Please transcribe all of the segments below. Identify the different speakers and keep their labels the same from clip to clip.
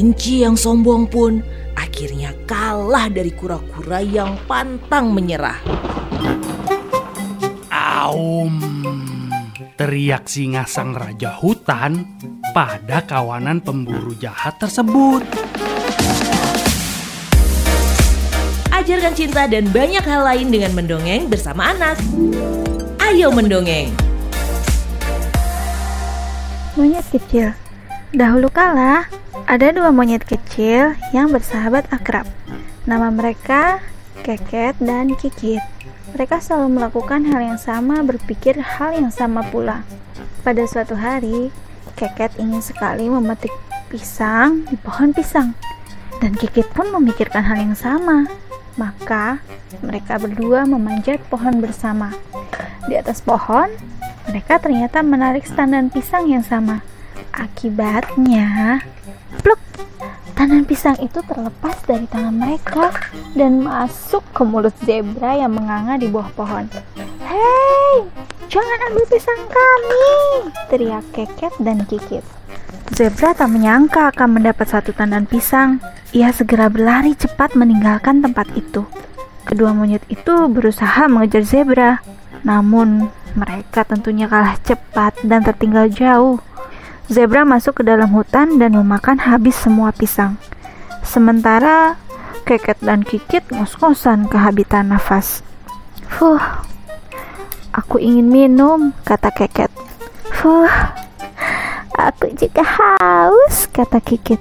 Speaker 1: Kelinci yang sombong pun akhirnya kalah dari kura-kura yang pantang menyerah.
Speaker 2: Aum, teriak singa sang raja hutan pada kawanan pemburu jahat tersebut.
Speaker 1: Ajarkan cinta dan banyak hal lain dengan mendongeng bersama anak. Ayo mendongeng.
Speaker 3: Monyet kecil. Dahulu kala, ada dua monyet kecil yang bersahabat akrab. Nama mereka Keket dan Kikit. Mereka selalu melakukan hal yang sama, berpikir hal yang sama pula. Pada suatu hari, Keket ingin sekali memetik pisang di pohon pisang. Dan Kikit pun memikirkan hal yang sama. Maka, mereka berdua memanjat pohon bersama. Di atas pohon, mereka ternyata menarik standan pisang yang sama. Akibatnya, pluk, tangan pisang itu terlepas dari tangan mereka dan masuk ke mulut zebra yang menganga di bawah pohon. Hei, jangan ambil pisang kami, teriak Keket dan Kikit. Zebra tak menyangka akan mendapat satu tandan pisang. Ia segera berlari cepat meninggalkan tempat itu. Kedua monyet itu berusaha mengejar zebra, namun mereka tentunya kalah cepat dan tertinggal jauh. Zebra masuk ke dalam hutan dan memakan habis semua pisang. Sementara Keket dan Kikit ngos-ngosan kehabisan nafas. Fuh, aku ingin minum, kata Keket. Fuh, aku juga haus, kata Kikit.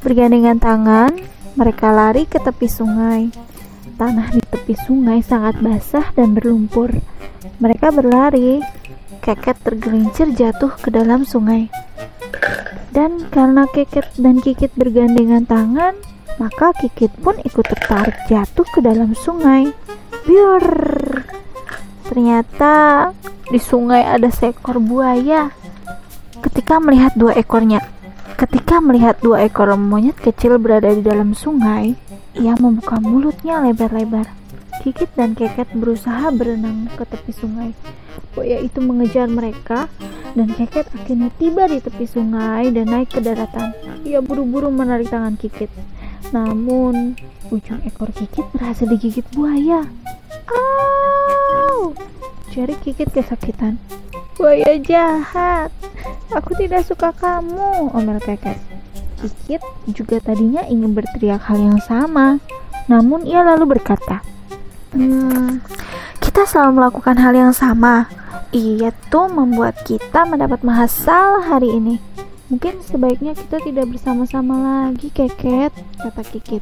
Speaker 3: Bergandengan tangan, mereka lari ke tepi sungai. Tanah di tepi sungai sangat basah dan berlumpur. Mereka berlari, Keket tergelincir jatuh ke dalam sungai. Dan karena Keket dan Kikit bergandengan tangan, maka Kikit pun ikut tertarik jatuh ke dalam sungai. Biur. Ternyata di sungai ada seekor buaya. Ketika melihat dua ekornya, ketika melihat dua ekor monyet kecil berada di dalam sungai, ia membuka mulutnya lebar-lebar. Kikit dan Keket berusaha berenang ke tepi sungai. Buaya itu mengejar mereka dan Keket akhirnya tiba di tepi sungai dan naik ke daratan. Ia buru-buru menarik tangan Kikit. Namun, ujung ekor Kikit berhasil digigit buaya. Au! Jari Kikit kesakitan. Buaya jahat. Aku tidak suka kamu, omel Keket. Kikit juga tadinya ingin berteriak hal yang sama. Namun ia lalu berkata, Hmm, kita selalu melakukan hal yang sama. Ia tuh membuat kita mendapat masalah hari ini. Mungkin sebaiknya kita tidak bersama-sama lagi, Keket, kata Kikit.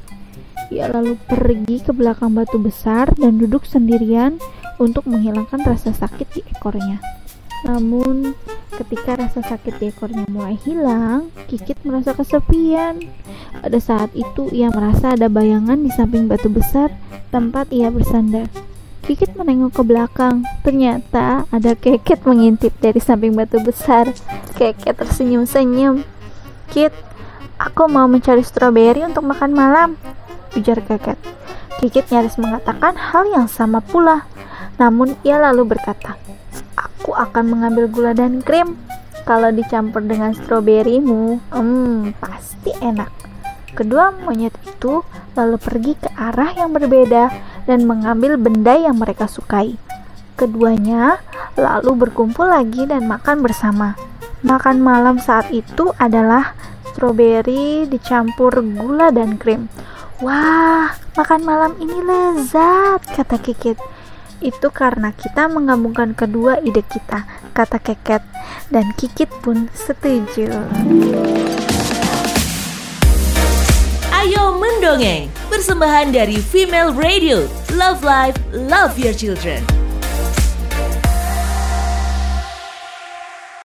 Speaker 3: Ia lalu pergi ke belakang batu besar dan duduk sendirian untuk menghilangkan rasa sakit di ekornya. Namun, ketika rasa sakit di ekornya mulai hilang, Kikit merasa kesepian. Pada saat itu, ia merasa ada bayangan di samping batu besar tempat ia bersandar. Kikit menengok ke belakang. Ternyata ada Keket mengintip dari samping batu besar. Keket tersenyum-senyum. Kit, aku mau mencari stroberi untuk makan malam, ujar Keket. Kikit nyaris mengatakan hal yang sama pula. Namun ia lalu berkata, Aku akan mengambil gula dan krim. Kalau dicampur dengan stroberimu, hmm, pasti enak. Kedua monyet itu lalu pergi ke arah yang berbeda dan mengambil benda yang mereka sukai. Keduanya lalu berkumpul lagi dan makan bersama. Makan malam saat itu adalah stroberi dicampur gula dan krim. Wah, makan malam ini lezat, kata Kikit. Itu karena kita menggabungkan kedua ide kita, kata Keket. Dan Kikit pun setuju.
Speaker 1: Ayo mendongeng, persembahan dari Female Radio. Love Life, Love Your Children.